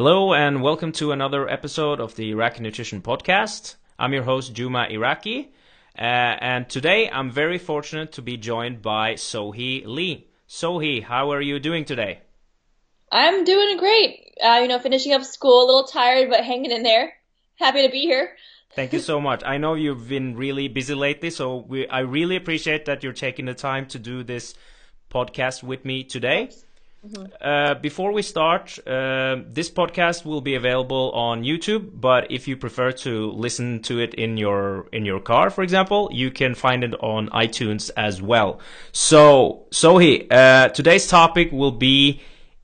Hello and welcome to another episode of the Iraqi Nutrition Podcast. I'm your host Juma Iraqi, uh, and today I'm very fortunate to be joined by Sohee Lee. Sohee, how are you doing today? I'm doing great. Uh, you know, finishing up school, a little tired, but hanging in there. Happy to be here. Thank you so much. I know you've been really busy lately, so we, I really appreciate that you're taking the time to do this podcast with me today. Mm-hmm. Uh, before we start, uh, this podcast will be available on YouTube. But if you prefer to listen to it in your in your car, for example, you can find it on iTunes as well. So, Sohee, uh, today's topic will be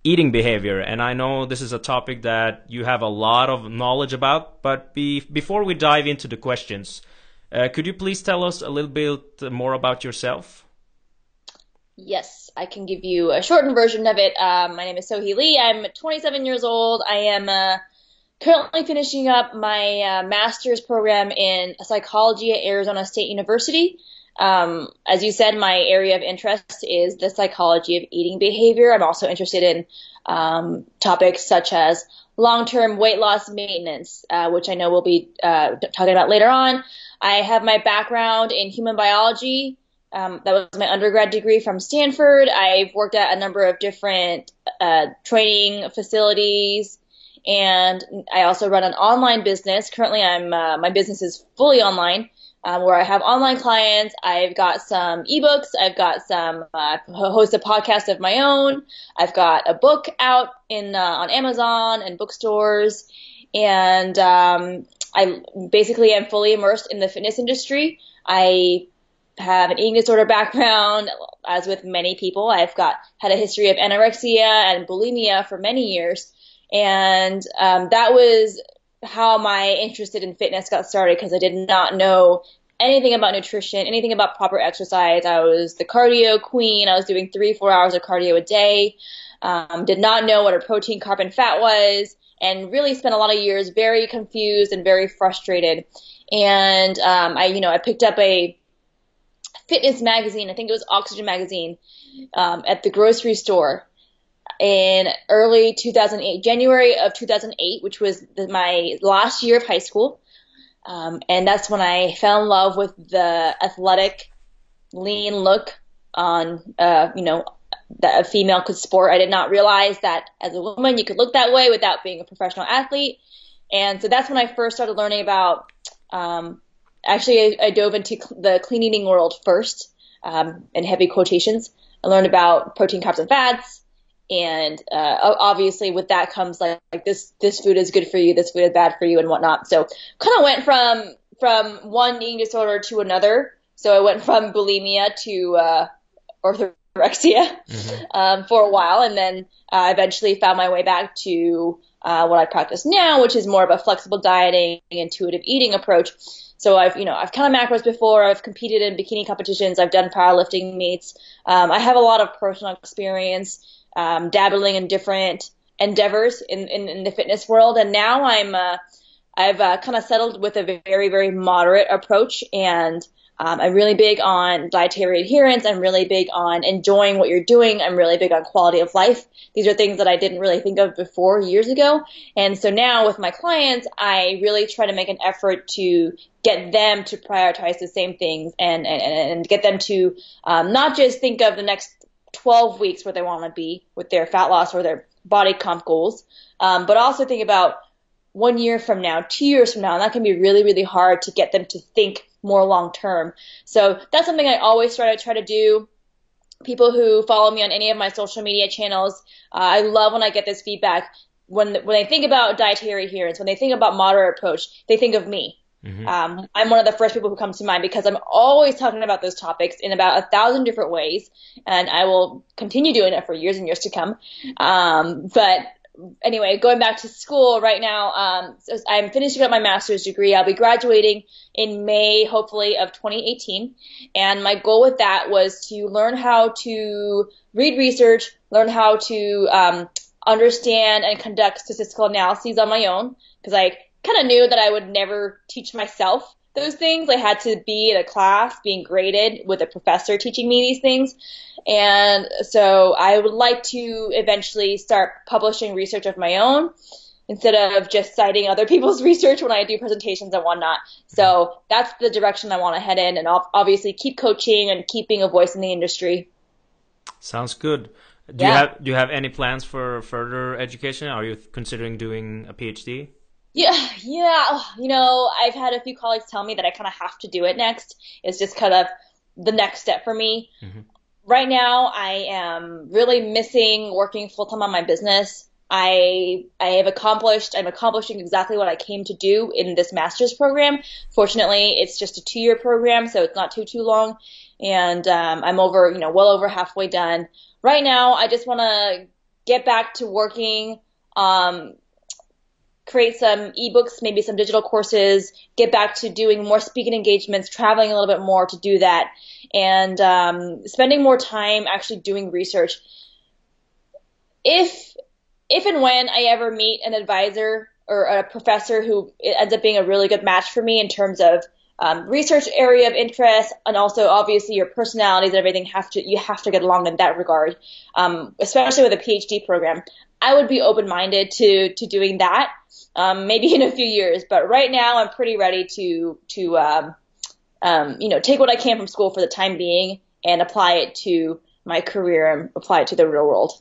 eating behavior, and I know this is a topic that you have a lot of knowledge about. But be, before we dive into the questions, uh, could you please tell us a little bit more about yourself? Yes, I can give you a shortened version of it. Um, my name is Sohee Lee. I'm 27 years old. I am uh, currently finishing up my uh, master's program in psychology at Arizona State University. Um, as you said, my area of interest is the psychology of eating behavior. I'm also interested in um, topics such as long-term weight loss maintenance, uh, which I know we'll be uh, talking about later on. I have my background in human biology. Um, that was my undergrad degree from Stanford. I've worked at a number of different uh, training facilities, and I also run an online business. Currently, I'm uh, my business is fully online, um, where I have online clients. I've got some ebooks. I've got some uh, host a podcast of my own. I've got a book out in uh, on Amazon and bookstores, and um, I basically am fully immersed in the fitness industry. I have an eating disorder background, as with many people. I've got had a history of anorexia and bulimia for many years, and um, that was how my interest in fitness got started because I did not know anything about nutrition, anything about proper exercise. I was the cardio queen. I was doing three, four hours of cardio a day. Um, did not know what a protein, carb, and fat was, and really spent a lot of years very confused and very frustrated. And um, I, you know, I picked up a fitness magazine. I think it was Oxygen magazine um, at the grocery store in early 2008, January of 2008, which was my last year of high school. Um, and that's when I fell in love with the athletic, lean look on, uh, you know, that a female could sport. I did not realize that as a woman you could look that way without being a professional athlete. And so that's when I first started learning about um, actually, I, I dove into the clean eating world first, um, in heavy quotations. I learned about protein, carbs, and fats, and uh, obviously with that comes like, like this this food is good for you, this food is bad for you, and whatnot. So kind of went from from one eating disorder to another. So I went from bulimia to uh, orthorexia mm-hmm. um, for a while, and then uh, eventually found my way back to uh, what I practice now, which is more of a flexible dieting, intuitive eating approach. So I've, you know, I've kind of macros before. I've competed in bikini competitions. I've done powerlifting meets. Um, I have a lot of personal experience um, dabbling in different endeavors in, in, in, the fitness world. And now I'm, uh, I've uh, kind of settled with a very, very moderate approach and um, I'm really big on dietary adherence. I'm really big on enjoying what you're doing. I'm really big on quality of life. These are things that I didn't really think of before years ago. And so now with my clients, I really try to make an effort to get them to prioritize the same things and, and, and get them to um, not just think of the next 12 weeks where they want to be with their fat loss or their body comp goals, um, but also think about one year from now, two years from now, and that can be really, really hard to get them to think more long term. So that's something I always try to try to do. People who follow me on any of my social media channels, uh, I love when I get this feedback. When when they think about dietary adherence, when they think about moderate approach, they think of me. Mm-hmm. Um, I'm one of the first people who comes to mind because I'm always talking about those topics in about a thousand different ways, and I will continue doing it for years and years to come. Um, but anyway, going back to school right now, um, I'm finishing up my master's degree. I'll be graduating in May, hopefully, of 2018. And my goal with that was to learn how to read research, learn how to um, understand and conduct statistical analyses on my own, because I kind of knew that I would never teach myself those things. I had to be in a class being graded with a professor teaching me these things. And so I would like to eventually start publishing research of my own instead of just citing other people's research when I do presentations and whatnot. So that's the direction I want to head in and obviously keep coaching and keeping a voice in the industry. Sounds good. Do yeah. you have do you have any plans for further education? Are you considering doing a PhD? Yeah, yeah. You know, I've had a few colleagues tell me that I kind of have to do it next. It's just kind of the next step for me. Mm-hmm. Right now, I am really missing working full time on my business. I I have accomplished I'm accomplishing exactly what I came to do in this master's program. Fortunately, it's just a two year program, so it's not too too long, and um, I'm over you know well over halfway done. Right now, I just want to get back to working, um, create some ebooks, maybe some digital courses, get back to doing more speaking engagements, traveling a little bit more to do that, and um, spending more time actually doing research. If if and when I ever meet an advisor or a professor who ends up being a really good match for me in terms of um, research area of interest and also obviously your personalities and everything have to you have to get along in that regard um, especially with a phd program i would be open minded to to doing that um, maybe in a few years but right now i'm pretty ready to to um, um, you know take what i can from school for the time being and apply it to my career and apply it to the real world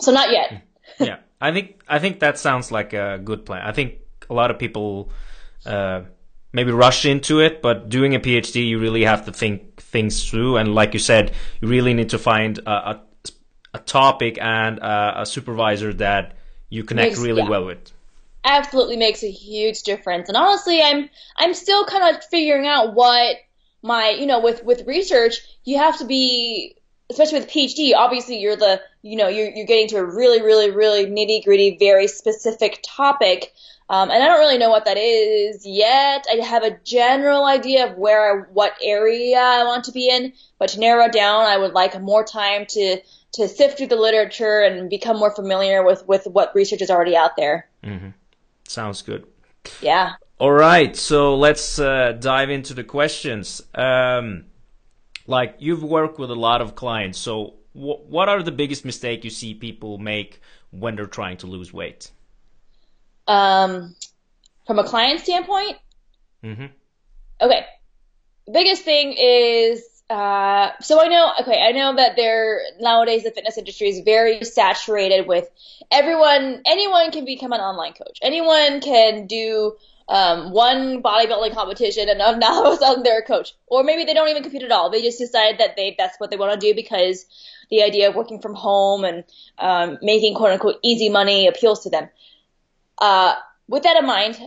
so not yet yeah, I think I think that sounds like a good plan. I think a lot of people uh, maybe rush into it, but doing a PhD, you really have to think things through. And like you said, you really need to find a, a, a topic and a, a, supervisor that you connect really yeah. well with. Absolutely makes a huge difference. And honestly, I'm I'm still kind of figuring out what my you know with with research you have to be especially with PhD, obviously you're the, you know, you're, you're getting to a really, really, really nitty gritty, very specific topic. Um, and I don't really know what that is yet. I have a general idea of where, what area I want to be in, but to narrow down, I would like more time to, to sift through the literature and become more familiar with, with what research is already out there. Mm-hmm. Sounds good. Yeah. All right. So let's uh, dive into the questions. Um, like you've worked with a lot of clients so wh- what are the biggest mistake you see people make when they're trying to lose weight um from a client standpoint mm-hmm. okay biggest thing is uh, so I know, okay, I know that there nowadays the fitness industry is very saturated with everyone. Anyone can become an online coach. Anyone can do um, one bodybuilding competition and now all of a sudden they're a coach. Or maybe they don't even compete at all. They just decide that they that's what they want to do because the idea of working from home and um, making quote unquote easy money appeals to them. Uh, with that in mind,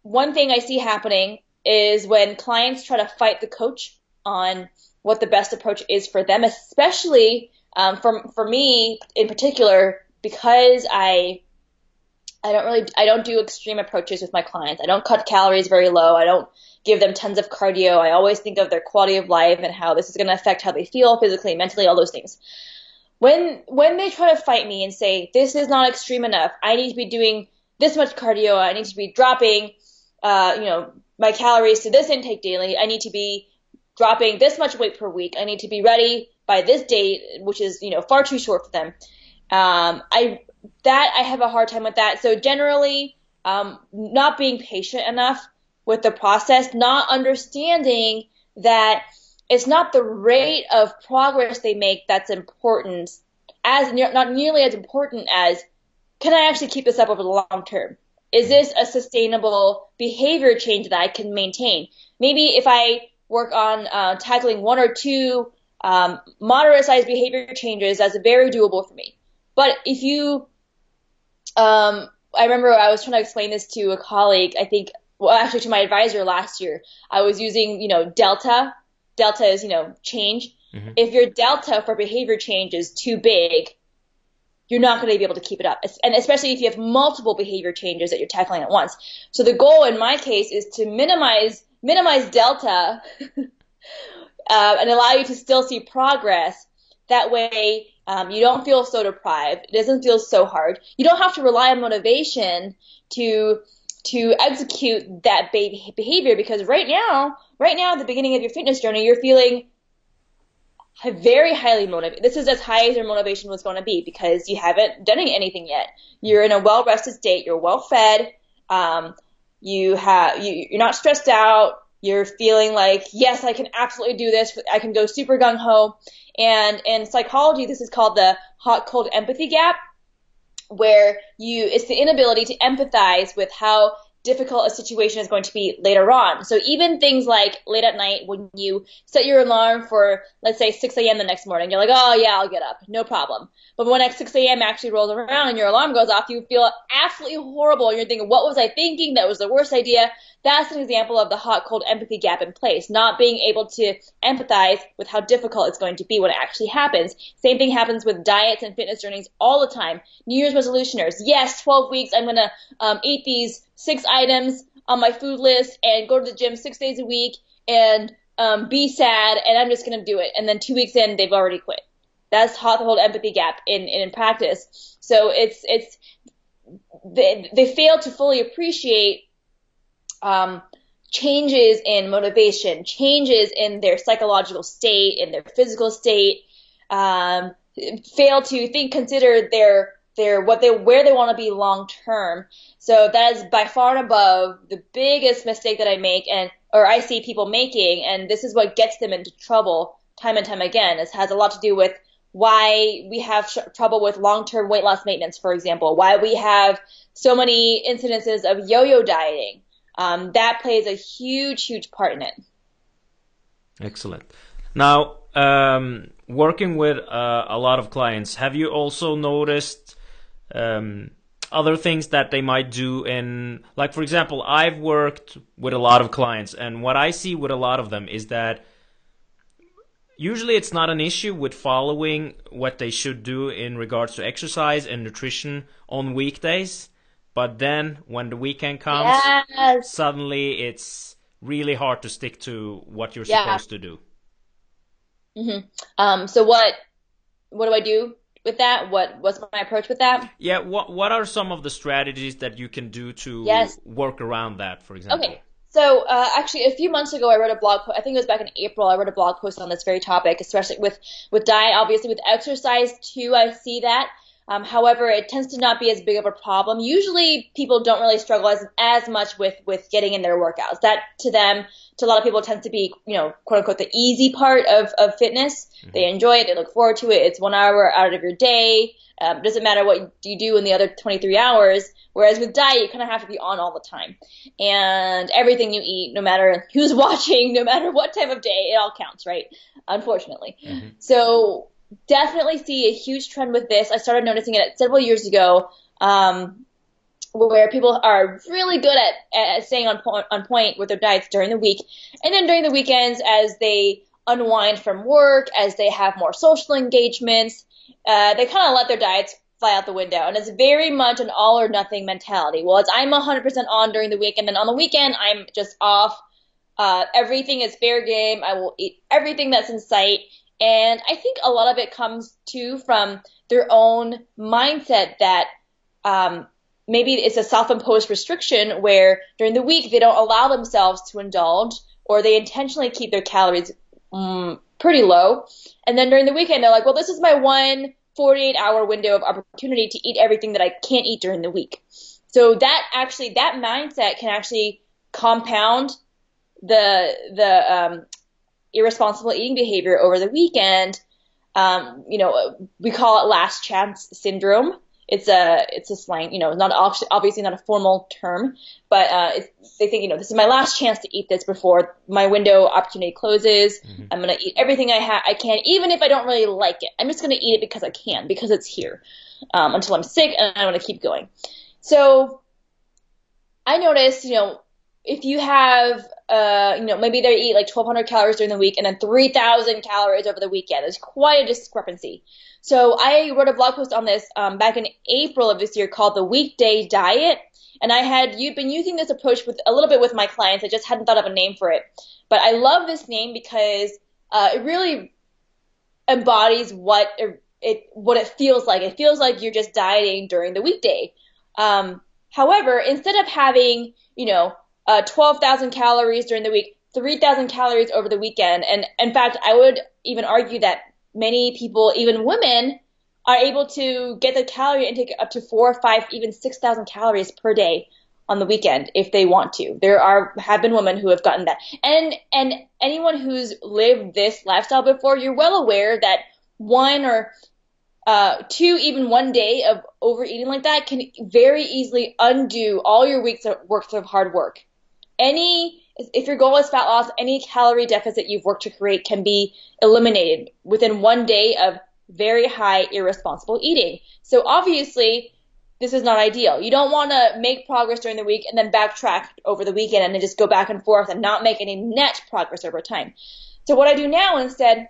one thing I see happening is when clients try to fight the coach on what the best approach is for them, especially um, for for me in particular, because I I don't really, I don't do extreme approaches with my clients. I don't cut calories very low. I don't give them tons of cardio. I always think of their quality of life and how this is going to affect how they feel physically, mentally, all those things. When, when they try to fight me and say, this is not extreme enough, I need to be doing this much cardio, I need to be dropping, uh, you know, my calories to this intake daily, I need to be dropping this much weight per week, I need to be ready by this date, which is, you know, far too short for them. Um, I that I have a hard time with that. So generally, um, not being patient enough with the process, not understanding that it's not the rate of progress they make that's important, as not nearly as important as can I actually keep this up over the long term? Is this a sustainable behavior change that I can maintain? Maybe if I work on uh, tackling one or two um, moderate sized behavior changes, that's very doable for me. But if you um, I remember I was trying to explain this to a colleague. I think, well, actually to my advisor last year. I was using, you know, delta. Delta is, you know, change. Mm-hmm. If your delta for behavior change is too big, you're not going to be able to keep it up. And especially if you have multiple behavior changes that you're tackling at once. So the goal in my case is to minimize minimize delta uh, and allow you to still see progress. That way, um, you don't feel so deprived. It doesn't feel so hard. You don't have to rely on motivation to to execute that behavior because right now, right now at the beginning of your fitness journey, you're feeling very highly motivated. This is as high as your motivation was going to be because you haven't done anything yet. You're in a well rested state. You're well fed. Um, you have you, you're not stressed out. You're feeling like yes, I can absolutely do this. I can go super gung ho. And in psychology, this is called the hot cold empathy gap, where you it's the inability to empathize with how difficult a situation is going to be later on. So even things like late at night when you set your alarm for, let's say, 6 a.m. the next morning, you're like, oh yeah, I'll get up, no problem. But when at 6 a.m. actually rolls around and your alarm goes off, you feel absolutely horrible and you're thinking, what was I thinking? That was the worst idea. That's an example of the hot cold empathy gap in place, not being able to empathize with how difficult it's going to be when it actually happens. Same thing happens with diets and fitness journeys all the time. New Year's resolutioners, yes, 12 weeks, I'm going to um, eat these six items on my food list and go to the gym six days a week and um, be sad and I'm just going to do it. And then two weeks in, they've already quit. That's hot cold empathy gap in, in, practice. So it's, it's, they, they fail to fully appreciate um, changes in motivation, changes in their psychological state, in their physical state, um, fail to think, consider their their what they where they want to be long term. So that is by far and above the biggest mistake that I make and or I see people making, and this is what gets them into trouble time and time again. This has a lot to do with why we have sh- trouble with long-term weight loss maintenance, for example, why we have so many incidences of yo-yo dieting, um, that plays a huge, huge part in it. Excellent. Now, um, working with uh, a lot of clients, have you also noticed um, other things that they might do in, like, for example, I've worked with a lot of clients, and what I see with a lot of them is that usually it's not an issue with following what they should do in regards to exercise and nutrition on weekdays but then when the weekend comes, yes. suddenly it's really hard to stick to what you're yeah. supposed to do. Mm-hmm. Um, so what what do I do with that? What what's my approach with that? Yeah. What what are some of the strategies that you can do to yes. work around that, for example? Okay. So uh, actually, a few months ago, I wrote a blog. post. I think it was back in April. I wrote a blog post on this very topic, especially with with diet, obviously with exercise too. I see that um, however, it tends to not be as big of a problem. Usually, people don't really struggle as as much with with getting in their workouts. That to them, to a lot of people, tends to be you know quote unquote the easy part of of fitness. Mm-hmm. They enjoy it. They look forward to it. It's one hour out of your day. Um, doesn't matter what you do in the other 23 hours. Whereas with diet, you kind of have to be on all the time, and everything you eat, no matter who's watching, no matter what time of day, it all counts, right? Unfortunately. Mm-hmm. So definitely see a huge trend with this. I started noticing it several years ago, um, where people are really good at, at staying on point, on point with their diets during the week, and then during the weekends as they unwind from work, as they have more social engagements, uh, they kind of let their diets fly out the window, and it's very much an all or nothing mentality. Well, it's I'm 100% on during the week, and then on the weekend I'm just off. Uh, everything is fair game. I will eat everything that's in sight. And I think a lot of it comes too from their own mindset that um, maybe it's a self-imposed restriction where during the week they don't allow themselves to indulge or they intentionally keep their calories um, pretty low. And then during the weekend they're like, well, this is my one 48 hour window of opportunity to eat everything that I can't eat during the week. So that actually, that mindset can actually compound the, the, um, irresponsible eating behavior over the weekend, um, you know, we call it last chance syndrome. It's a it's a slang, you know, not obviously not a formal term, but uh, they think you know this is my last chance to eat this before my window opportunity closes. Mm-hmm. I'm gonna eat everything I ha- I can, even if I don't really like it. I'm just gonna eat it because I can, because it's here, um, until I'm sick and I want to keep going. So I noticed, you know, if you have, uh, you know, maybe they eat like 1,200 calories during the week and then 3,000 calories over the weekend. There's quite a discrepancy. So I wrote a blog post on this um, back in April of this year called the Weekday Diet, and I had you'd been using this approach with a little bit with my clients. I just hadn't thought of a name for it, but I love this name because uh, it really embodies what it, it what it feels like. It feels like you're just dieting during the weekday. Um, However, instead of having, you know, uh, 12,000 calories during the week, 3,000 calories over the weekend, and in fact, I would even argue that many people, even women, are able to get the calorie intake up to four, five, even 6,000 calories per day on the weekend if they want to. There are have been women who have gotten that. And and anyone who's lived this lifestyle before, you're well aware that one or uh, two, even one day of overeating like that can very easily undo all your weeks of of hard work. Any if your goal is fat loss, any calorie deficit you've worked to create can be eliminated within one day of very high irresponsible eating. So obviously, this is not ideal. You don't want to make progress during the week and then backtrack over the weekend and then just go back and forth and not make any net progress over time. So what I do now instead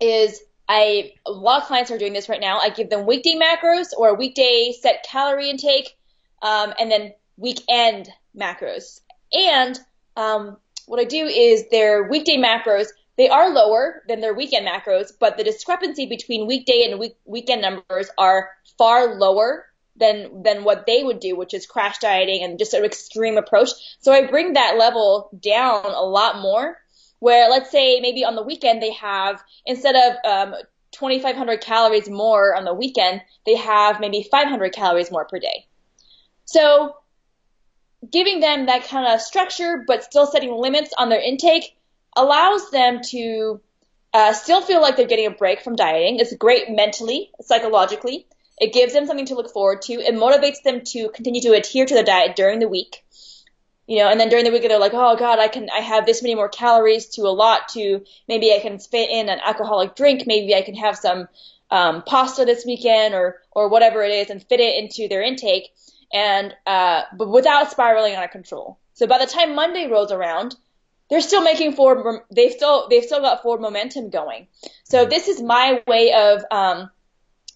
is I a lot of clients are doing this right now. I give them weekday macros or a weekday set calorie intake, um, and then weekend macros. And um, what I do is their weekday macros they are lower than their weekend macros, but the discrepancy between weekday and week, weekend numbers are far lower than than what they would do, which is crash dieting and just an extreme approach. So I bring that level down a lot more. Where let's say maybe on the weekend they have instead of um, 2,500 calories more on the weekend, they have maybe 500 calories more per day. So giving them that kind of structure, but still setting limits on their intake allows them to uh, still feel like they're getting a break from dieting. It's great mentally, psychologically. It gives them something to look forward to. It motivates them to continue to adhere to their diet during the week. You know, and then during the week they're like, oh God, I can, I have this many more calories to a lot to maybe I can fit in an alcoholic drink. Maybe I can have some um, pasta this weekend or or whatever it is and fit it into their intake and uh, but without spiraling out of control. So by the time Monday rolls around, they're still making forward. They've still they've still got forward momentum going. So this is my way of um,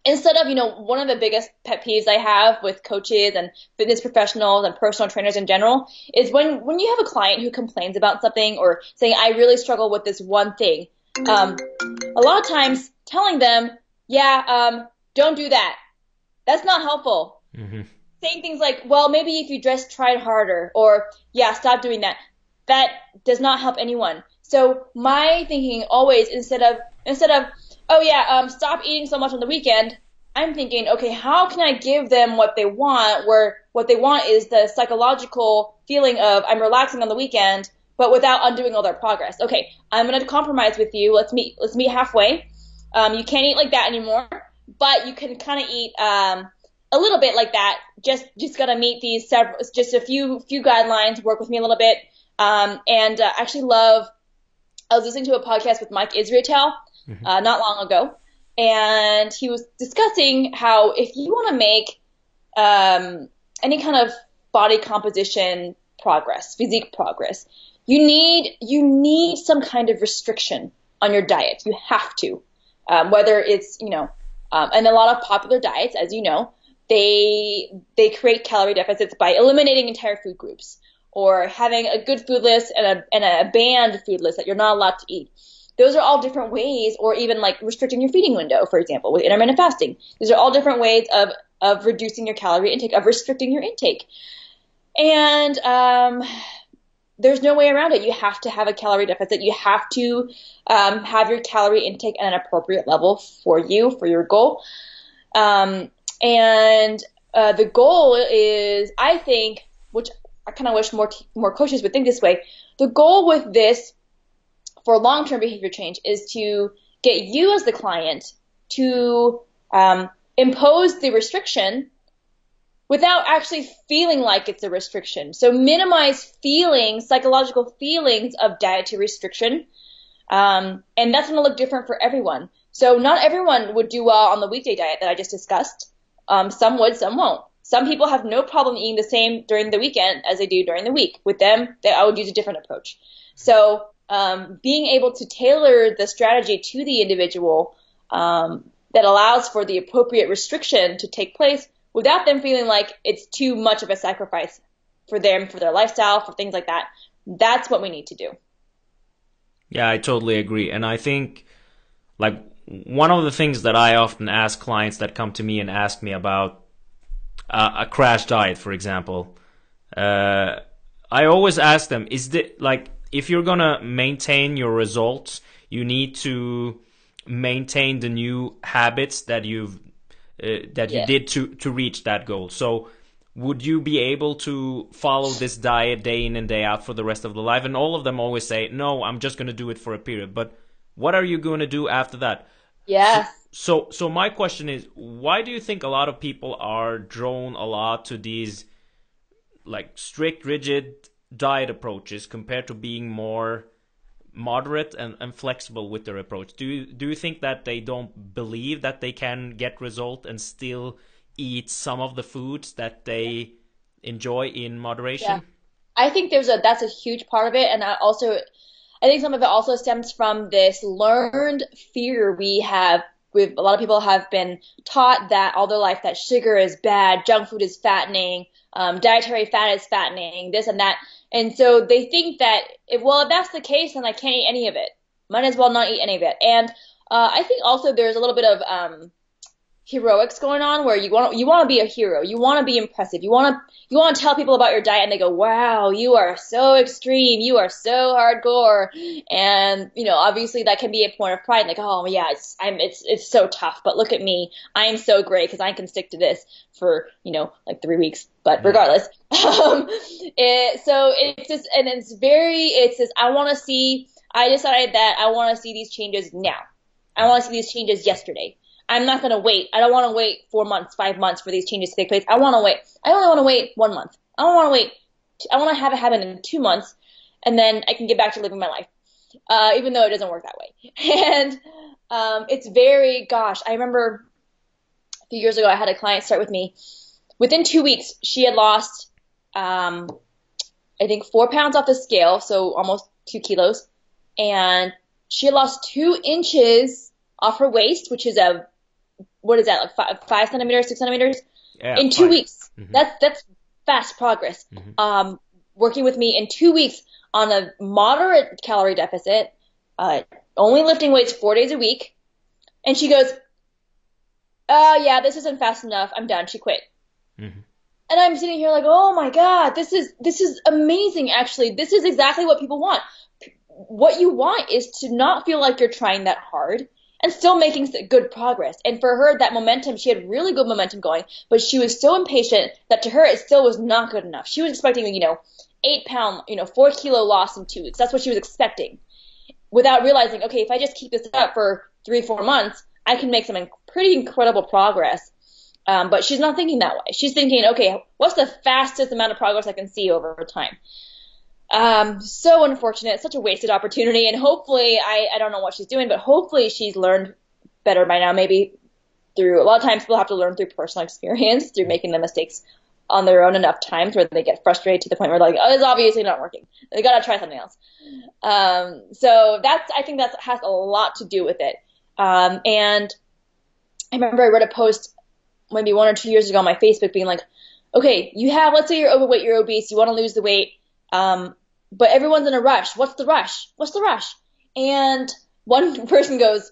instead of you know one of the biggest pet peeves I have with coaches and fitness professionals and personal trainers in general is when when you have a client who complains about something or saying I really struggle with this one thing. Um, a lot of times telling them, yeah, um, don't do that. That's not helpful. Mm-hmm. Saying things like, well, maybe if you just tried harder, or yeah, stop doing that that does not help anyone. So my thinking always instead of instead of oh yeah, um, stop eating so much on the weekend. I'm thinking, okay, how can I give them what they want? Where what they want is the psychological feeling of I'm relaxing on the weekend, but without undoing all their progress. Okay, I'm gonna compromise with you. Let's meet. Let's meet halfway. Um, you can't eat like that anymore, but you can kind of eat um, a little bit like that. Just just gotta meet these several, just a few few guidelines. Work with me a little bit. Um, and uh, actually love, I was listening to a podcast with Mike Israetel mm-hmm. uh, not long ago, and he was discussing how if you want to make um, any kind of body composition progress, physique progress, you need you need some kind of restriction on your diet. You have to, um, whether it's you know, um, and a lot of popular diets, as you know, they they create calorie deficits by eliminating entire food groups or having a good food list and a, and a banned food list that you're not allowed to eat. Those are all different ways, or even like restricting your feeding window, for example, with intermittent fasting. These are all different ways of, of reducing your calorie intake, of restricting your intake. And um, there's no way around it. You have to have a calorie deficit. You have to um, have your calorie intake at an appropriate level for you, for your goal. Um, and uh, the goal is, I think, which I kind of wish more t- more coaches would think this way. The goal with this for long-term behavior change is to get you as the client to um, impose the restriction without actually feeling like it's a restriction. So minimize feelings, psychological feelings of dietary restriction. Um, and that's going to look different for everyone. So not everyone would do well on the weekday diet that I just discussed. Um, some would, some won't. Some people have no problem eating the same during the weekend as they do during the week. With them, they, I would use a different approach. So um, being able to tailor the strategy to the individual um, that allows for the appropriate restriction to take place without them feeling like it's too much of a sacrifice for them, for their lifestyle, for things like that. That's what we need to do. Yeah, I totally agree. And I think, like, one of the things that I often ask clients that come to me and ask me about uh, a crash diet, for example, uh, I always ask them: Is the like if you're gonna maintain your results, you need to maintain the new habits that you've uh, that Yeah. you did to to reach that goal. So would you be able to follow this diet day in and day out for the rest of the life? And all of them always say, "No, I'm just going to do it for a period." But what are you going to do after that? Yeah. So, so my question is, why do you think a lot of people are drawn a lot to these like strict, rigid diet approaches compared to being more moderate and, and flexible with their approach? Do you do you think that they don't believe that they can get result and still eat some of the foods that they enjoy in moderation? Yeah. I think there's a that's a huge part of it, and I also I think some of it also stems from this learned fear we have. With a lot of people have been taught that all their life that sugar is bad, junk food is fattening, um, dietary fat is fattening, this and that, and so they think that if, well if that's the case, then I can't eat any of it. Might as well not eat any of it. And uh, I think also there's a little bit of um, heroics going on where you want you want to be a hero, you want to be impressive, you want to you want to tell people about your diet and they go, "Wow, you are so extreme, you are so hardcore." And, you know, obviously that can be a point of pride like, "Oh, yeah, it's I'm it's it's so tough, but look at me. I am so great cuz I can stick to this for, you know, like 3 weeks." But regardless, um it, so it's just and it's very it's just I want to see I decided that I want to see these changes now. I want to see these changes yesterday. I'm not going to wait. I don't want to wait four months, five months for these changes to take place. I want to wait. I only want to wait one month. I don't want to wait. I want to have it happen in two months, and then I can get back to living my life. Uh, even though it doesn't work that way. And um, it's very, gosh, I remember a few years ago I had a client start with me. Within two weeks, she had lost, um, I think, four pounds off the scale, so almost two kilos, and she lost two inches off her waist, which is a what is that like five, five centimeters, six centimeters Yeah, in two fine. weeks. That's that's fast progress. Um, working with me in two weeks on a moderate calorie deficit, uh, only lifting weights four days a week, and she goes, "Oh yeah, this isn't fast enough. I'm done." She quit. And I'm sitting here like, "Oh my god, this is this is amazing. Actually, this is exactly what people want. What you want is to not feel like you're trying that hard." And still making good progress. And for her, that momentum, she had really good momentum going, but she was so impatient that to her, it still was not good enough. She was expecting, you know, eight pound, you know, four kilo loss in two weeks. That's what she was expecting without realizing, okay, if I just keep this up for three, four months, I can make some pretty incredible progress. Um, but she's not thinking that way. She's thinking, okay, what's the fastest amount of progress I can see over time? Um, so unfortunate, such a wasted opportunity. And hopefully, I, I don't know what she's doing, but hopefully she's learned better by now. Maybe through a lot of times people have to learn through personal experience, through making the mistakes on their own enough times where they get frustrated to the point where they're like, oh, it's obviously not working. They gotta try something else. Um, so that's, I think that has a lot to do with it. Um, and I remember I read a post maybe one or two years ago on my Facebook being like, okay, you have, let's say you're overweight, you're obese, you want to lose the weight, um, but everyone's in a rush. What's the rush? What's the rush? And one person goes,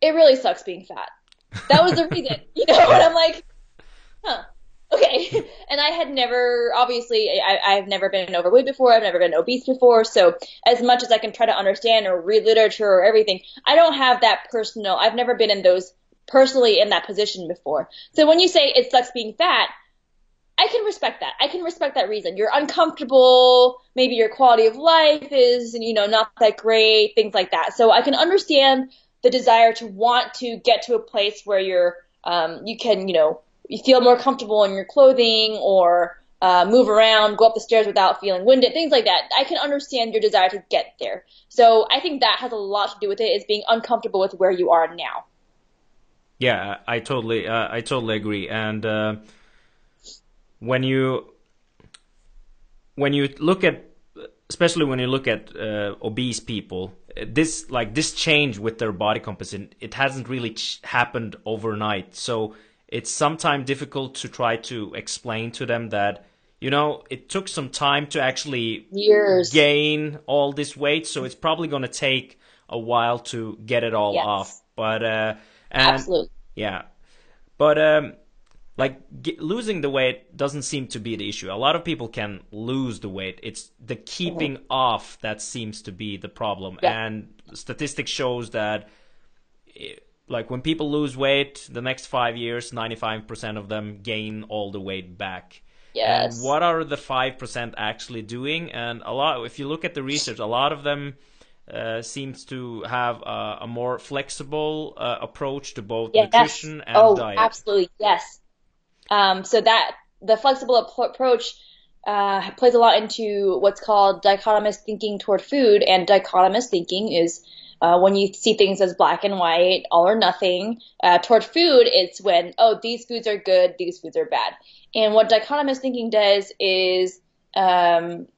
it really sucks being fat. That was the reason, you know, and I'm like, huh, okay. And I had never, obviously, I, I've never been overweight before. I've never been obese before. So as much as I can try to understand or read literature or everything, I don't have that personal, I've never been in those personally in that position before. So when you say it sucks being fat, I can respect that. I can respect that reason. You're uncomfortable. Maybe your quality of life is, you know, not that great, things like that. So I can understand the desire to want to get to a place where you're, um, you can, you know, you feel more comfortable in your clothing or, uh, move around, go up the stairs without feeling winded, things like that. I can understand your desire to get there. So I think that has a lot to do with it is being uncomfortable with where you are now. Yeah, I totally, uh, I totally agree. And uh, when you when you look at, especially when you look at uh, obese people, this like this change with their body composition, it hasn't really ch- happened overnight. So it's sometimes difficult to try to explain to them that you know it took some time to actually Years. gain all this weight. So it's probably going to take a while to get it all Yes. off. But uh, and Absolutely. yeah, but um, like get, losing the weight doesn't seem to be the issue. A lot of people can lose the weight. It's the keeping mm-hmm. off that seems to be the problem. Yeah. And statistics shows that it, like when people lose weight, the next 5 years 95% of them gain all the weight back. Yes. And what are the 5% actually doing? And a lot if you look at the research, a lot of them uh, seems to have a, a more flexible uh, approach to both yes. nutrition and oh, diet. Absolutely, yes. Um, so that the flexible approach uh, plays a lot into what's called dichotomous thinking toward food, and dichotomous thinking is uh, when you see things as black and white, all or nothing. Uh, toward food, it's when oh these foods are good, these foods are bad. And what dichotomous thinking does is um,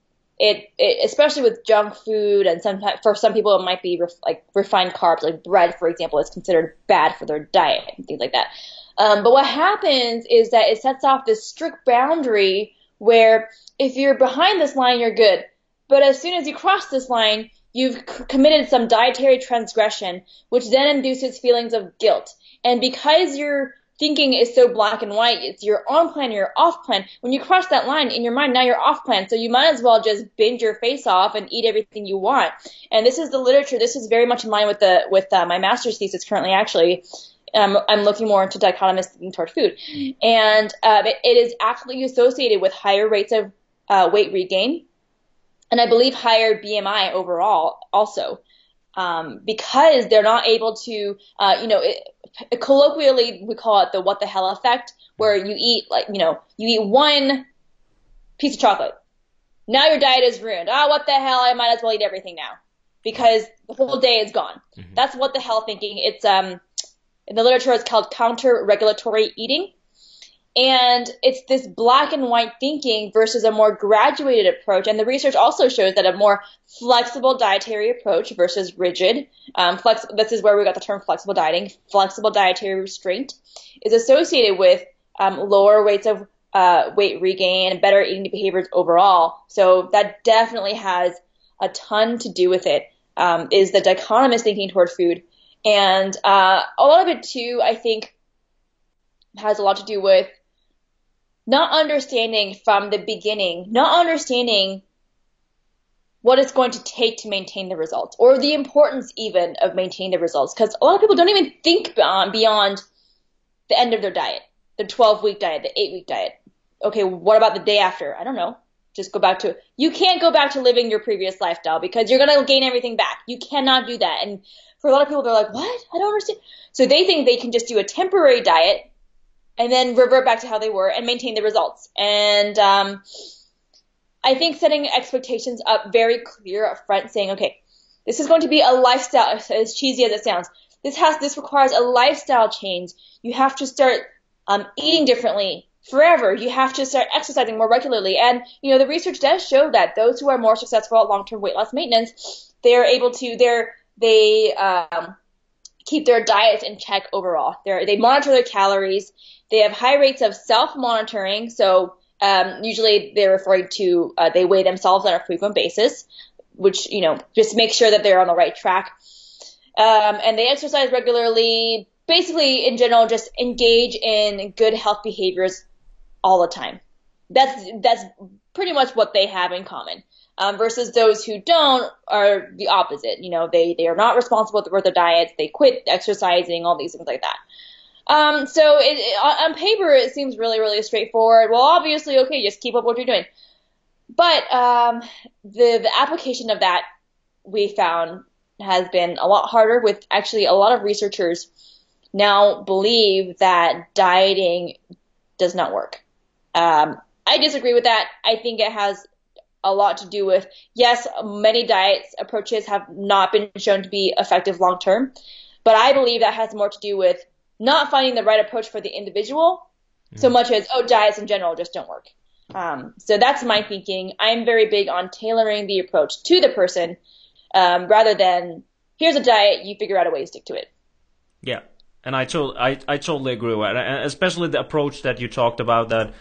it, it, especially with junk food and sometimes for some people it might be ref, like refined carbs like bread for example is considered bad for their diet and things like that um, but what happens is that it sets off this strict boundary where if you're behind this line, you're good. But as soon as you cross this line, you've c- committed some dietary transgression, which then induces feelings of guilt. And because your thinking is so black and white, it's your on plan, or your off plan. When you cross that line in your mind, now you're off plan. So you might as well just binge your face off and eat everything you want. And this is the literature. This is very much in line with the with uh, my master's thesis currently, actually. I'm, I'm looking more into dichotomous thinking toward food. And uh, it, it is actually associated with higher rates of uh, weight regain, and I believe higher BMI overall also. Um, because they're not able to, uh, you know, it, colloquially we call it the what the hell effect, where you eat like, you know, you eat one piece of chocolate. Now your diet is ruined. Ah, oh, what the hell? I might as well eat everything now because the whole day is gone. Mm-hmm. That's what the hell thinking. It's um, in the literature, it's called counter-regulatory eating. And it's this black and white thinking versus a more graduated approach. And the research also shows that a more flexible dietary approach versus rigid, um, flex, this is where we got the term flexible dieting, flexible dietary restraint, is associated with um, lower rates of uh, weight regain and better eating behaviors overall. So that definitely has a ton to do with it. Um, is the dichotomous thinking toward food and uh, a lot of it too, I think, has a lot to do with not understanding from the beginning, not understanding what it's going to take to maintain the results, or the importance even of maintaining the results. Because a lot of people don't even think beyond, beyond the end of their diet, the 12 week diet, the 8 week diet. Okay, what about the day after? I don't know. Just go back to, you can't go back to living your previous lifestyle because you're going to gain everything back. You cannot do that. And for a lot of people, they're like, what? I don't understand. So they think they can just do a temporary diet and then revert back to how they were and maintain the results. And um, I think setting expectations up very clear up front, saying, okay, this is going to be a lifestyle, as cheesy as it sounds. This has this requires a lifestyle change. You have to start um, eating differently forever. You have to start exercising more regularly. And you know the research does show that those who are more successful at long-term weight loss maintenance, they are able to they're they um, keep their diets in check overall. They're, they monitor their calories. They have high rates of self-monitoring. So um, usually they're referring to uh, they weigh themselves on a frequent basis, which you know just make sure that they're on the right track. Um, and they exercise regularly. Basically, in general, just engage in good health behaviors all the time. That's that's pretty much what they have in common um, versus those who don't are the opposite. You know, they, they are not responsible for their diets. They quit exercising, all these things like that. Um, so it, it, on paper, it seems really, really straightforward. Well, obviously, okay, just keep up what you're doing. But um, the the application of that we found has been a lot harder. With actually, a lot of researchers now believe that dieting does not work. Um, I disagree with that. I think it has a lot to do with yes, many diets approaches have not been shown to be effective long term, but I believe that has more to do with not finding the right approach for the individual mm. so much as oh diets in general just don't work. Um, so that's my thinking. I'm very big on tailoring the approach to the person um, rather than here's a diet, you figure out a way to stick to it. Yeah, and I, to- I, I totally agree with that, especially the approach that you talked about that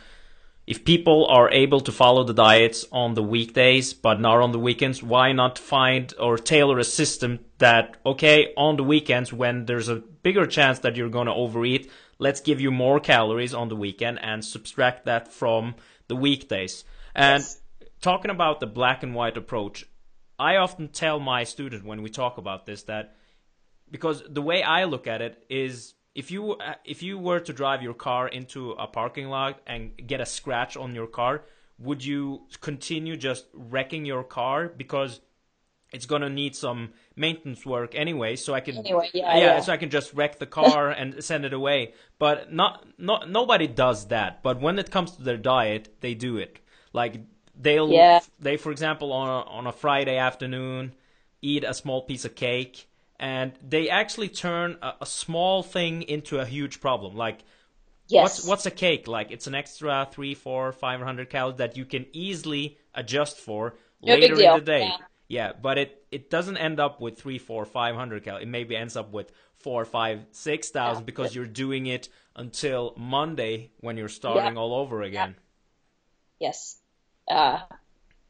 if people are able to follow the diets on the weekdays but not on the weekends, why not find or tailor a system that, okay, on the weekends when there's a bigger chance that you're going to overeat, let's give you more calories on the weekend and subtract that from the weekdays. And yes. talking about the black and white approach, I often tell my student when we talk about this that because the way I look at it is if you uh, if you were to drive your car into a parking lot and get a scratch on your car, would you continue just wrecking your car? Because it's gonna need some maintenance work anyway so i can anyway, yeah, yeah, yeah, so i can just wreck the car and send it away. But not not nobody does that. But when it comes to their diet they do it. Like they'll yeah. they for example on a, on a friday afternoon eat a small piece of cake and they actually turn a, a small thing into a huge problem like Yes. What's what's a cake like? It's an extra three, four, five hundred calories that you can easily adjust for no later in the day. Yeah. yeah. but it it doesn't end up with three, four, five hundred calories. It maybe ends up with four, five, six thousand yeah. because you're doing it until Monday when you're starting yeah. all over again. Yes. Uh,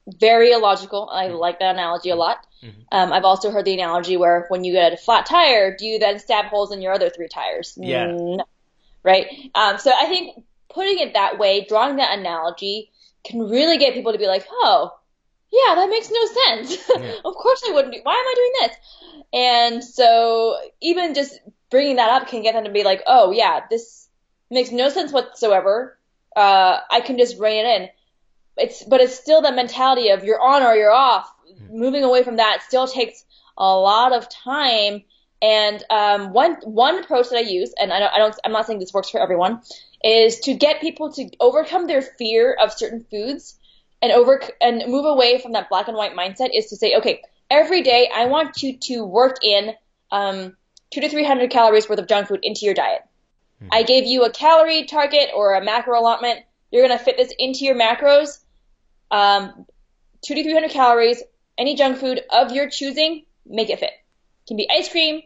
very illogical. I mm-hmm. like that analogy a lot. Mm-hmm. Um, I've also heard the analogy where when you get a flat tire, do you then stab holes in your other three tires? Yeah. No right? Um, so I think putting it that way, drawing that analogy, can really get people to be like, oh, yeah, that makes no sense. Yeah. of course I wouldn't. Do, why am I doing this? And so even just bringing that up can get them to be like, oh yeah, this makes no sense whatsoever. Uh, I can just rein it in. It's, but it's still the mentality of you're on or you're off. Mm-hmm. Moving away from that still takes a lot of time and um, one one approach that I use, and I don't, I don't, I'm not saying this works for everyone, is to get people to overcome their fear of certain foods and over and move away from that black and white mindset. Is to say, okay, every day I want you to work in um, two to three hundred calories worth of junk food into your diet. Hmm. I gave you a calorie target or a macro allotment. You're gonna fit this into your macros. Um, two to three hundred calories, any junk food of your choosing, make it fit. It can be ice cream,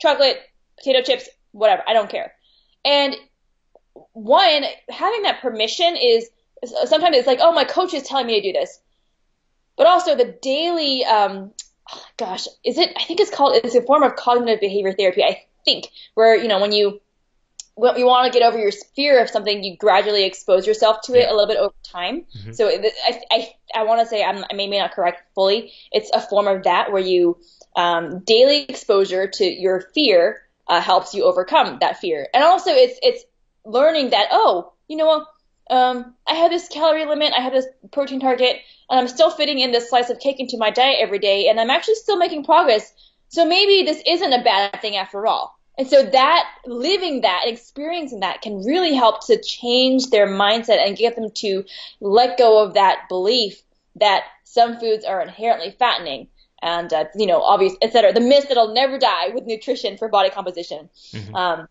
chocolate, potato chips, whatever. I don't care. And one, having that permission is sometimes it's like, oh, my coach is telling me to do this. But also the daily, um, gosh, is it? I think it's called. It's a form of cognitive behavior therapy. I think where you know when you you want to get over your fear of something, you gradually expose yourself to it yeah. a little bit over time. Mm-hmm. So I I, I want to say I'm, I may not correct fully. It's a form of that where you um, daily exposure to your fear uh, helps you overcome that fear. And also, it's it's learning that oh, you know what, um, I have this calorie limit, I have this protein target, and I'm still fitting in this slice of cake into my diet every day, and I'm actually still making progress. So maybe this isn't a bad thing after all. And so that living that, experiencing that can really help to change their mindset and get them to let go of that belief that some foods are inherently fattening and uh, you know, obvious, etc. The myth that'll never die with nutrition for body composition. Mm-hmm. Um,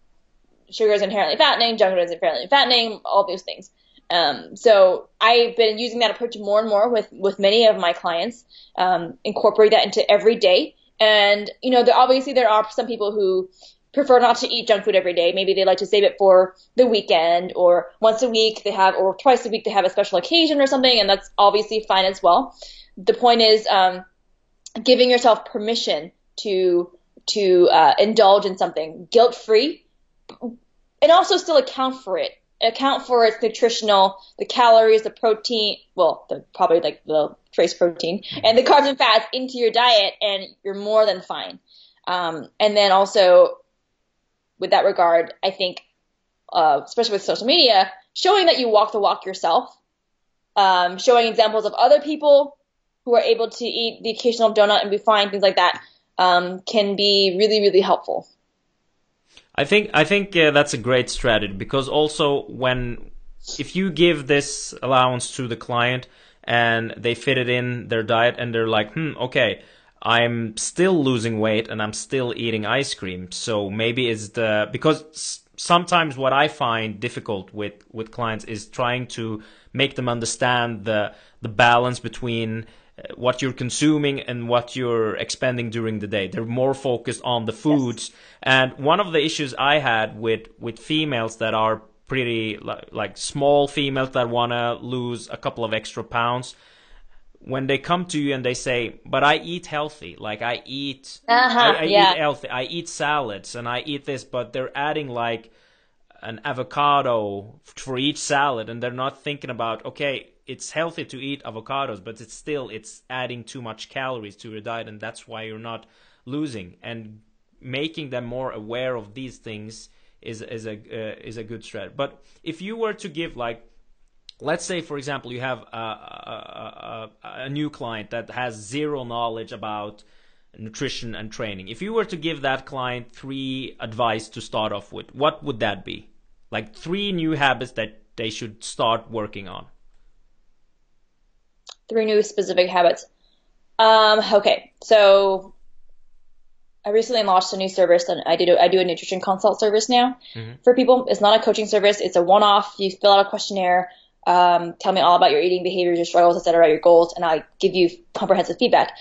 sugar is inherently fattening, junk food is inherently fattening, all those things. Um, so I've been using that approach more and more with with many of my clients. Um, incorporate that into every day, and you know, there, obviously there are some people who prefer not to eat junk food every day. Maybe they like to save it for the weekend or once a week they have, or twice a week they have a special occasion or something, and that's obviously fine as well. The point is, um, giving yourself permission to to uh, indulge in something guilt free and also still account for it account for its nutritional the calories the protein well the probably like the trace protein and the carbs and fats into your diet and you're more than fine um, and then also with that regard i think uh, especially with social media showing that you walk the walk yourself um, showing examples of other people who are able to eat the occasional donut and be fine, things like that, um, can be really, really helpful. I think I think uh, that's a great strategy because also when if you give this allowance to the client and they fit it in their diet and they're like, hmm, okay, I'm still losing weight and I'm still eating ice cream, so maybe it's the because sometimes what I find difficult with with clients is trying to make them understand the the balance between uh, what you're consuming and what you're expending during the day. They're more focused on the foods. Yes. And one of the issues I had with with females that are pretty like, like small females that want to lose a couple of extra pounds when they come to you and they say, "But I eat healthy. Like I eat, uh-huh, I, I yeah. eat healthy. I eat salads and I eat this," but they're adding like an avocado for each salad, and they're not thinking about okay, it's healthy to eat avocados, but it's still it's adding too much calories to your diet, and that's why you're not losing. And making them more aware of these things is is a uh, is a good strategy. But if you were to give like let's say for example you have a, a, a, a, new client that has zero knowledge about nutrition and training if you were to give that client three advice to start off with what would that be like three new habits that they should start working on three new specific habits um, okay so I recently launched a new service and I do I do a nutrition consult service now mm-hmm. for people. It's not a coaching service. It's a one-off. You fill out a questionnaire um, tell me all about your eating behaviors, your struggles, etc., about your goals, and I give you comprehensive feedback.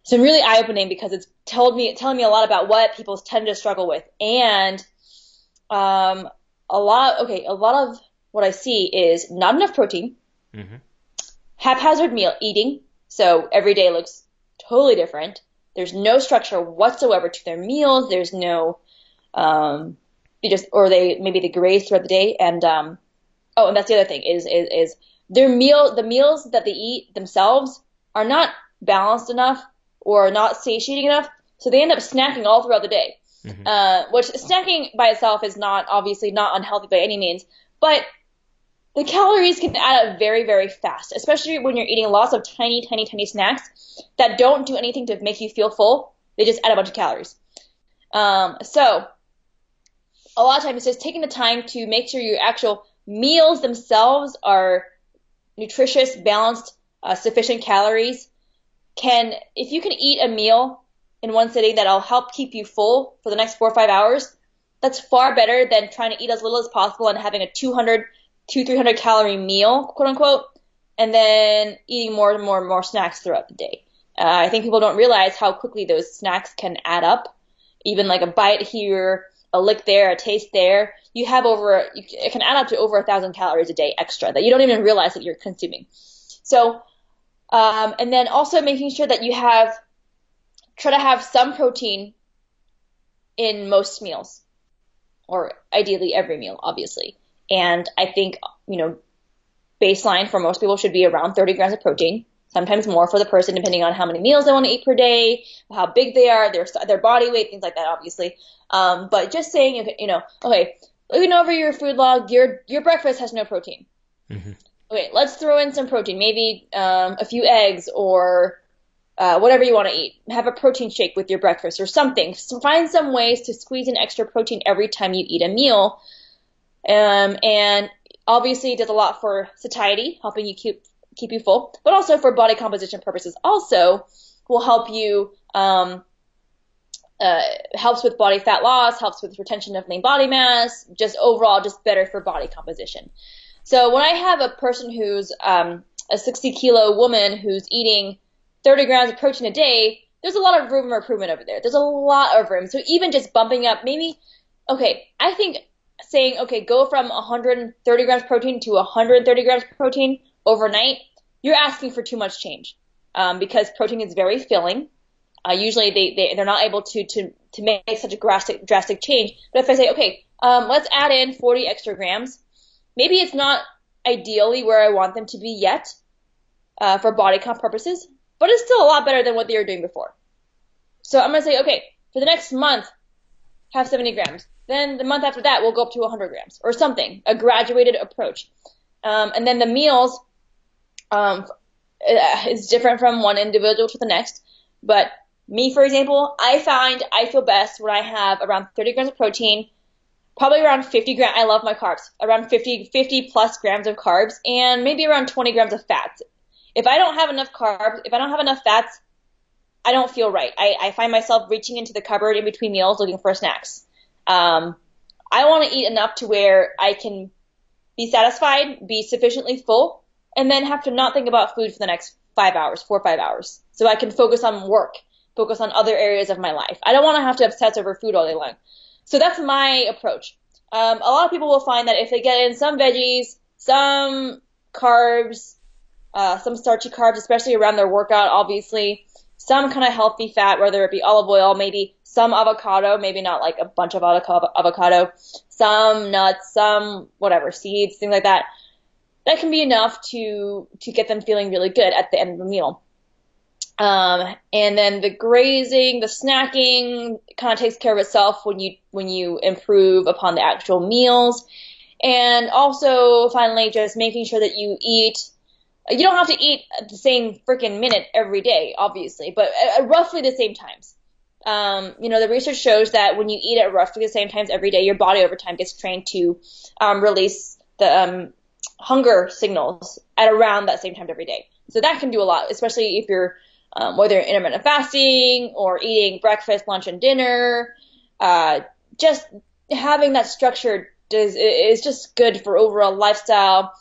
It's been really eye opening because it's told me telling me a lot about what people tend to struggle with, and um, a lot. Okay, a lot of what I see is not enough protein, mm-hmm. haphazard meal eating, so every day looks totally different. There's no structure whatsoever to their meals. There's no, um, they just or they maybe they graze throughout the day, and um, oh, and that's the other thing is is is their meal the meals that they eat themselves are not balanced enough or not satiating enough, so they end up snacking all throughout the day. Mm-hmm. Uh, which snacking by itself is not obviously not unhealthy by any means, but the calories can add up very, very fast, especially when you're eating lots of tiny, tiny, tiny snacks that don't do anything to make you feel full. They just add a bunch of calories. Um, so a lot of times it's just taking the time to make sure your actual meals themselves are nutritious, balanced, uh, sufficient calories. Can if you can eat a meal in one sitting that'll help keep you full for the next four or five hours, that's far better than trying to eat as little as possible and having a 200 to 300 calorie meal, quote unquote, and then eating more and more and more snacks throughout the day. Uh, I think people don't realize how quickly those snacks can add up. Even like a bite here, a lick there, a taste there, you have over, it can add up to over a thousand calories a day extra that you don't even realize that you're consuming. So, um, and then also making sure that you have, try to have some protein in most meals, or ideally every meal, obviously. And I think, you know, baseline for most people should be around 30 grams of protein sometimes more for the person depending on how many meals they want to eat per day, how big they are, their their body weight, things like that, obviously. Um, but just saying, you know, okay, looking over your food log, your your breakfast has no protein. Mm-hmm. Okay, let's throw in some protein, maybe um, a few eggs or uh, whatever you want to eat. Have a protein shake with your breakfast or something. So find some ways to squeeze in extra protein every time you eat a meal. Um, and obviously, it does a lot for satiety, helping you keep keep you full, but also for body composition purposes. Also, will help you. Um, uh, helps with body fat loss, helps with retention of lean body mass, just overall just better for body composition. So when I have a person who's um, a 60 kilo woman who's eating 30 grams of protein a day, there's a lot of room for improvement over there. There's a lot of room. So even just bumping up, maybe, okay, I think saying, okay, go from 130 grams protein to 130 grams protein overnight, you're asking for too much change um, because protein is very filling. Uh, usually they, they, they're not able to, to, to make such a drastic, drastic change. But if I say, okay, um, let's add in 40 extra grams, maybe it's not ideally where I want them to be yet uh, for body comp purposes, but it's still a lot better than what they were doing before. So I'm going to say, okay, for the next month, have 70 grams. Then the month after that, we'll go up to 100 grams or something, a graduated approach. Um, and then the meals um, is different from one individual to the next. But me, for example, I find I feel best when I have around 30 grams of protein, probably around 50 grams. I love my carbs, around 50, 50 plus grams of carbs, and maybe around 20 grams of fats. If I don't have enough carbs, if I don't have enough fats, I don't feel right. I, I find myself reaching into the cupboard in between meals looking for snacks. Um, I want to eat enough to where I can be satisfied, be sufficiently full, and then have to not think about food for the next five hours, four or five hours, so I can focus on work focus on other areas of my life. I don't want to have to obsess over food all day long. So that's my approach. Um, a lot of people will find that if they get in some veggies, some carbs, uh, some starchy carbs, especially around their workout, obviously, some kind of healthy fat, whether it be olive oil, maybe some avocado, maybe not like a bunch of avocado, some nuts, some whatever, seeds, things like that. That can be enough to, to get them feeling really good at the end of the meal. Um, and then the grazing, the snacking kind of takes care of itself when you, when you improve upon the actual meals. And also finally just making sure that you eat you don't have to eat at the same freaking minute every day, obviously, but at roughly the same times. Um, you know, the research shows that when you eat at roughly the same times every day, your body over time gets trained to um, release the um, hunger signals at around that same time every day. So that can do a lot, especially if you're um, whether you're intermittent fasting or eating breakfast, lunch, and dinner. Uh, just having that structure is, is just good for overall lifestyle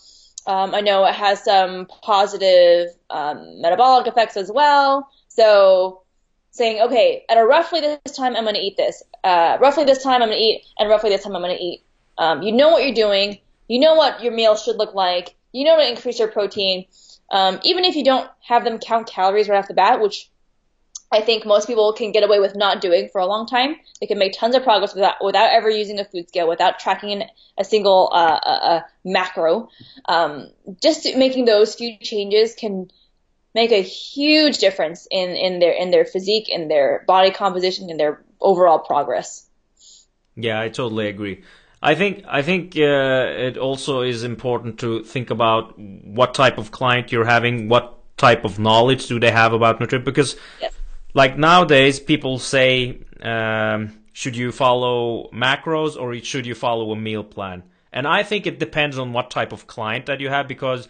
um, I know it has some positive um, metabolic effects as well. So saying, okay, at a roughly this time I'm going to eat this, uh, roughly this time I'm going to eat, and roughly this time I'm going to eat. Um, you know what you're doing. You know what your meal should look like. You know to increase your protein. Um, even if you don't have them count calories right off the bat, which I think most people can get away with not doing for a long time. They can make tons of progress without without ever using a food scale, without tracking a single uh, a, a macro. Um, just making those few changes can make a huge difference in, in their in their physique, in their body composition, in their overall progress. Yeah, I totally agree. I think I think uh, it also is important to think about what type of client you're having, what type of knowledge do they have about nutrition, because. Yes like nowadays people say um, should you follow macros or should you follow a meal plan and i think it depends on what type of client that you have because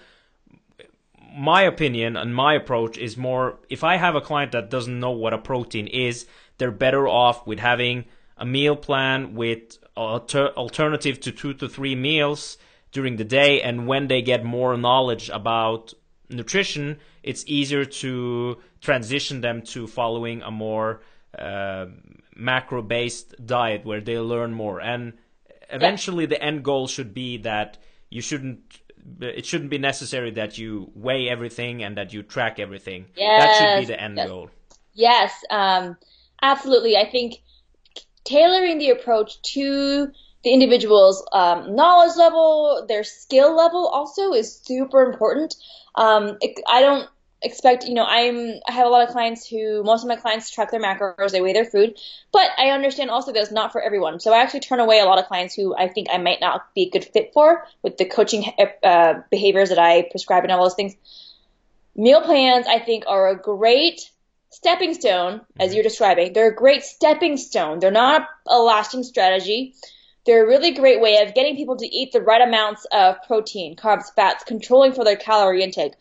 my opinion and my approach is more if i have a client that doesn't know what a protein is they're better off with having a meal plan with alter- alternative to two to three meals during the day and when they get more knowledge about nutrition it's easier to transition them to following a more uh, macro based diet where they learn more and eventually yeah. the end goal should be that you shouldn't it shouldn't be necessary that you weigh everything and that you track everything yes. that should be the end yes. goal yes um, absolutely i think tailoring the approach to the individual's um, knowledge level their skill level also is super important um, it, i don't expect, you know, I'm, I have a lot of clients who, most of my clients track their macros, they weigh their food, but I understand also that it's not for everyone. So I actually turn away a lot of clients who I think I might not be a good fit for with the coaching uh, behaviors that I prescribe and all those things. Meal plans, I think, are a great stepping stone, as you're describing. They're a great stepping stone. They're not a lasting strategy. They're a really great way of getting people to eat the right amounts of protein, carbs, fats, controlling for their calorie intake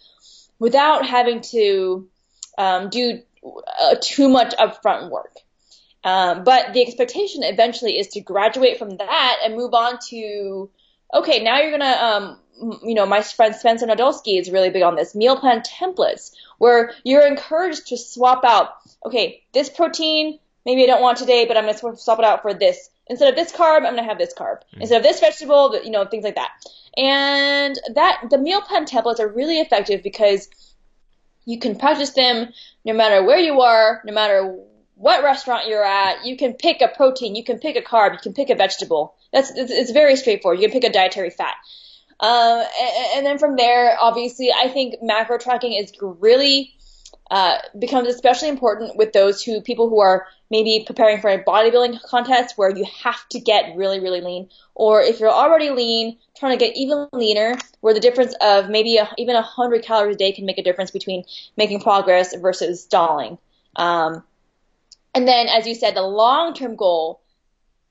without having to um, do uh, too much upfront work. Um, but the expectation eventually is to graduate from that and move on to, okay, now you're gonna, um, you know, my friend Spencer Nadolsky is really big on this meal plan templates where you're encouraged to swap out, okay, this protein, maybe I don't want today, but I'm gonna swap it out for this. Instead of this carb, I'm gonna have this carb. Mm. Instead of this vegetable, you know, things like that. And that the meal plan templates are really effective because you can practice them no matter where you are, no matter what restaurant you're at. You can pick a protein, you can pick a carb, you can pick a vegetable. That's it's, it's very straightforward. You can pick a dietary fat. Uh, and, and, then from there, obviously, I think macro tracking is really uh, becomes especially important with those who people who are maybe preparing for a bodybuilding contest where you have to get really really lean. Or if you're already lean trying to get even leaner where the difference of maybe a, even 100 calories a day can make a difference between making progress versus stalling. Um, and then as you said the long term goal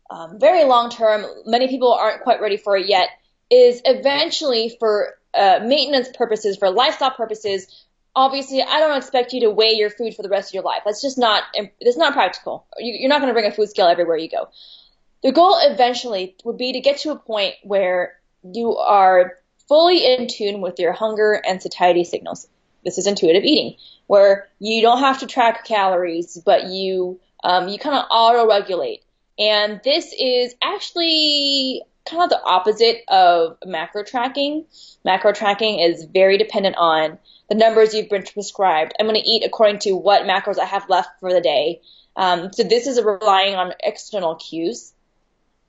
um, very long term many people aren't quite ready for it yet is eventually for uh, maintenance purposes for lifestyle purposes obviously I don't expect you to weigh your food for the rest of your life. That's just not that's not practical. You're not going to bring a food scale everywhere you go. The goal eventually would be to get to a point where you are fully in tune with your hunger and satiety signals. This is intuitive eating, where you don't have to track calories, but you um, you kind of auto regulate. And this is actually kind of the opposite of macro tracking. Macro tracking is very dependent on the numbers you've been prescribed. I'm going to eat according to what macros I have left for the day. Um, so this is relying on external cues.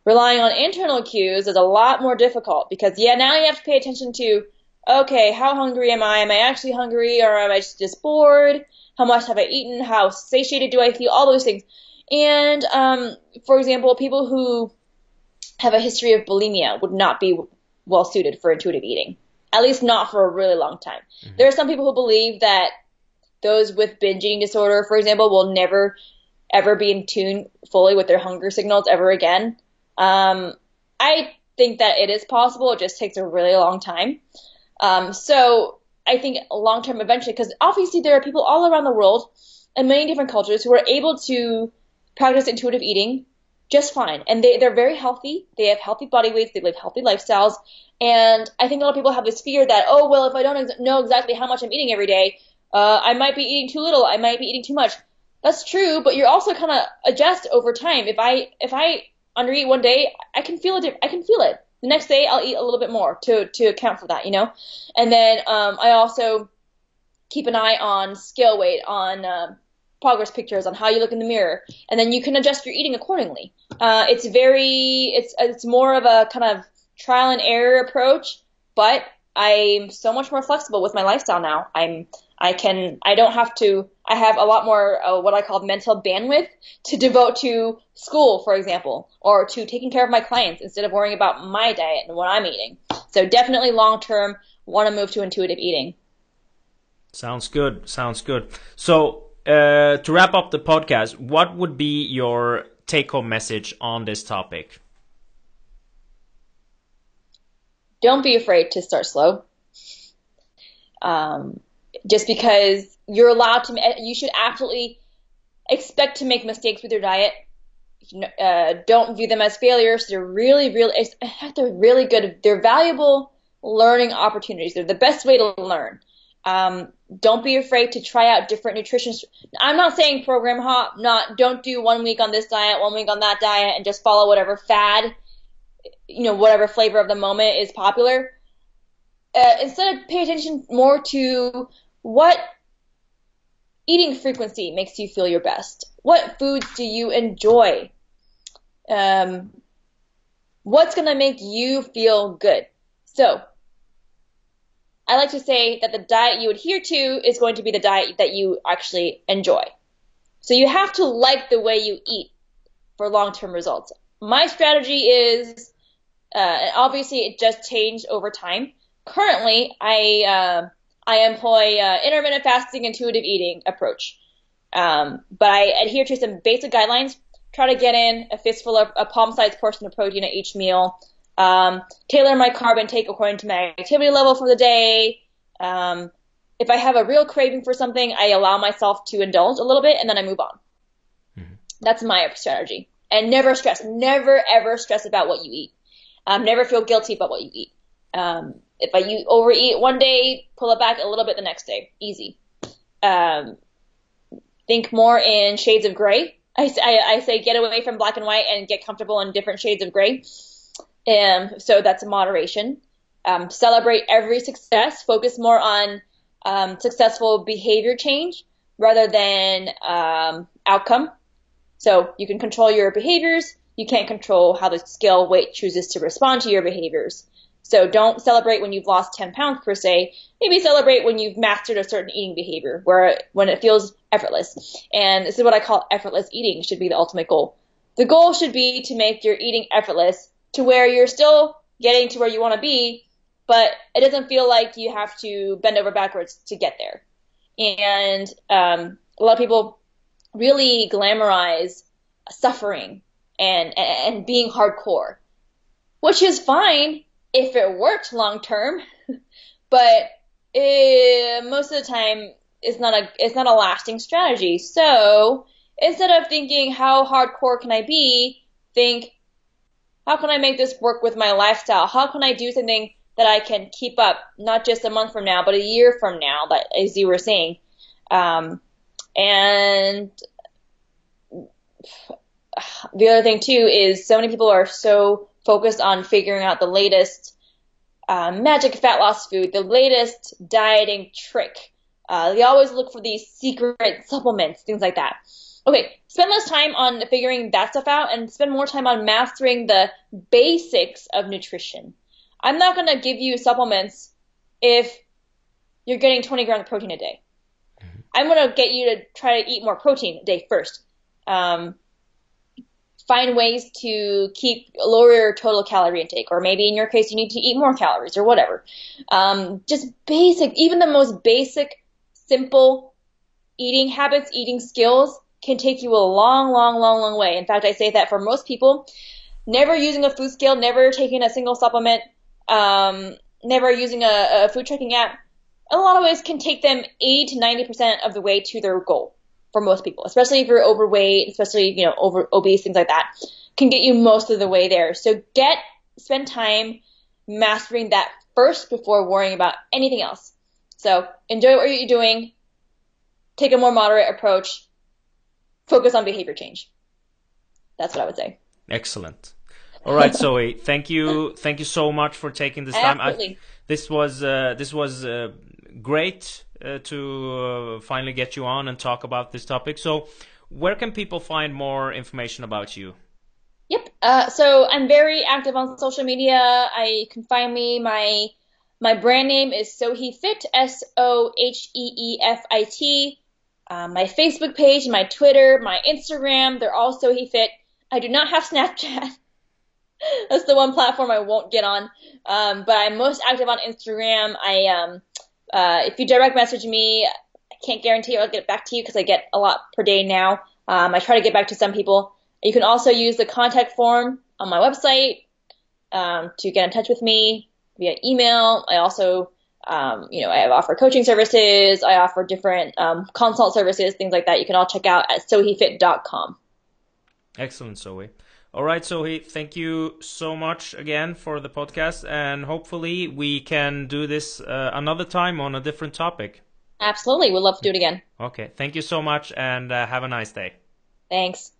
Relying on internal cues is a lot more difficult because yeah, now you have to pay attention to okay, how hungry am I? Am I actually hungry or am I just bored? How much have I eaten? How satiated do I feel? All those things. And um, for example, people who have a history of bulimia would not be well suited for intuitive eating, at least not for a really long time. Mm-hmm. There are some people who believe that those with binge eating disorder, for example, will never ever be in tune fully with their hunger signals ever again. Um, I think that it is possible. It just takes a really long time. Um, so I think long term eventually, because obviously there are people all around the world and many different cultures who are able to practice intuitive eating just fine. And they, they're very healthy. They have healthy body weights. They live healthy lifestyles. And I think a lot of people have this fear that, oh, well, if I don't ex- know exactly how much I'm eating every day, uh, I might be eating too little. I might be eating too much. That's true, but you're also kind of adjust over time. If I, if I undereat one day, I can feel it. I can feel it. The next day, I'll eat a little bit more to, to account for that, you know? And then, um, I also keep an eye on scale weight, on, uh, progress pictures on how you look in the mirror, and then you can adjust your eating accordingly. Uh, it's very, it's it's more of a kind of trial and error approach, but I'm so much more flexible with my lifestyle now. I'm I can I don't have to I have a lot more uh, what I call mental bandwidth to devote to school, for example, or to taking care of my clients instead of worrying about my diet and what I'm eating. So definitely long term want to move to intuitive eating. Sounds good. Sounds good. So uh, to wrap up the podcast, what would be your take home message on this topic? Don't be afraid to start slow. Um, just because you're allowed to, you should absolutely expect to make mistakes with your diet. Uh, don't view them as failures. They're really, really, they're really good. They're valuable learning opportunities. They're the best way to learn. Um, don't be afraid to try out different nutrition. I'm not saying program hop, not don't do one week on this diet, one week on that diet, and just follow whatever fad, you know, whatever flavor of the moment is popular. Uh, instead, pay attention more to what eating frequency makes you feel your best. What foods do you enjoy? Um, what's gonna make you feel good? So I like to say that the diet you adhere to is going to be the diet that you actually enjoy. So you have to like the way you eat for long-term results. My strategy is, uh, obviously it just changed over time. Currently, I uh, I employ uh, intermittent fasting, intuitive eating approach, um, but I adhere to some basic guidelines. Try to get in a fistful of a palm-sized portion of protein at each meal. Um, tailor my carb intake according to my activity level for the day. Um, if I have a real craving for something, I allow myself to indulge a little bit and then I move on. Mm-hmm. That's my strategy. And never stress. Never ever stress about what you eat. Um, never feel guilty about what you eat. Um, if I you overeat one day, pull it back a little bit the next day. Easy. Um, think more in shades of gray. I, I, I say get away from black and white and get comfortable in different shades of gray. Um, so that's a moderation. Um, celebrate every success. Focus more on um, successful behavior change rather than um, outcome. So you can control your behaviors. You can't control how the scale weight chooses to respond to your behaviors. So don't celebrate when you've lost 10 pounds per se. Maybe celebrate when you've mastered a certain eating behavior where when it feels effortless. And this is what I call effortless eating should be the ultimate goal. The goal should be to make your eating effortless to where you're still getting to where you want to be, but it doesn't feel like you have to bend over backwards to get there. And um, a lot of people really glamorize suffering and, and being hardcore, which is fine if it worked long term, but it, most of the time it's not a it's not a lasting strategy. So instead of thinking how hardcore can I be, think how can I make this work with my lifestyle? How can I do something that I can keep up, not just a month from now, but a year from now, that, as you were saying. Um, and the other thing too is so many people are so focused on figuring out the latest uh, magic fat loss food, the latest dieting trick. Uh, they always look for these secret supplements, things like that. Okay, spend less time on figuring that stuff out and spend more time on mastering the basics of nutrition. I'm not going to give you supplements if you're getting 20 grams of protein a day. Mm-hmm. I'm going to get you to try to eat more protein a day first. Um, find ways to keep lower your total calorie intake, or maybe in your case you need to eat more calories or whatever. Um, just basic, even the most basic, simple eating habits, eating skills can take you a long, long, long, long way. In fact, I say that for most people, never using a food scale, never taking a single supplement, um, never using a, a food tracking app, in a lot of ways can take them 80 to 90% of the way to their goal for most people, especially if you're overweight, especially, you know, over obese, things like that, can get you most of the way there. So get, spend time mastering that first before worrying about anything else. So enjoy what you're doing, take a more moderate approach, focus on behavior change. That's what I would say. Excellent. All right, Zoe. Thank you. Thank you so much for taking this time. Absolutely. I, this was uh, this was uh, great uh, to uh, finally get you on and talk about this topic. So, where can people find more information about you? Yep. Uh, so I'm very active on social media. I can find me. My my brand name is Sohee Fit. S O H E E F I T. Uh, my Facebook page, my Twitter, my Instagram, they're all Sohee Fit. I do not have Snapchat. That's the one platform I won't get on. Um, but I'm most active on Instagram. I um, uh, if you direct message me, I can't guarantee I'll get back to you because I get a lot per day now. Um, I try to get back to some people. You can also use the contact form on my website um, to get in touch with me via email. I also, um, you know, I offer coaching services. I offer different um, consult services, things like that. You can all check out at soheefit.com. Excellent, Zoe. All right, Sohee, thank you so much again for the podcast, and hopefully we can do this uh, another time on a different topic. Absolutely, we'd love to do it again. Okay, thank you so much, and uh, have a nice day. Thanks.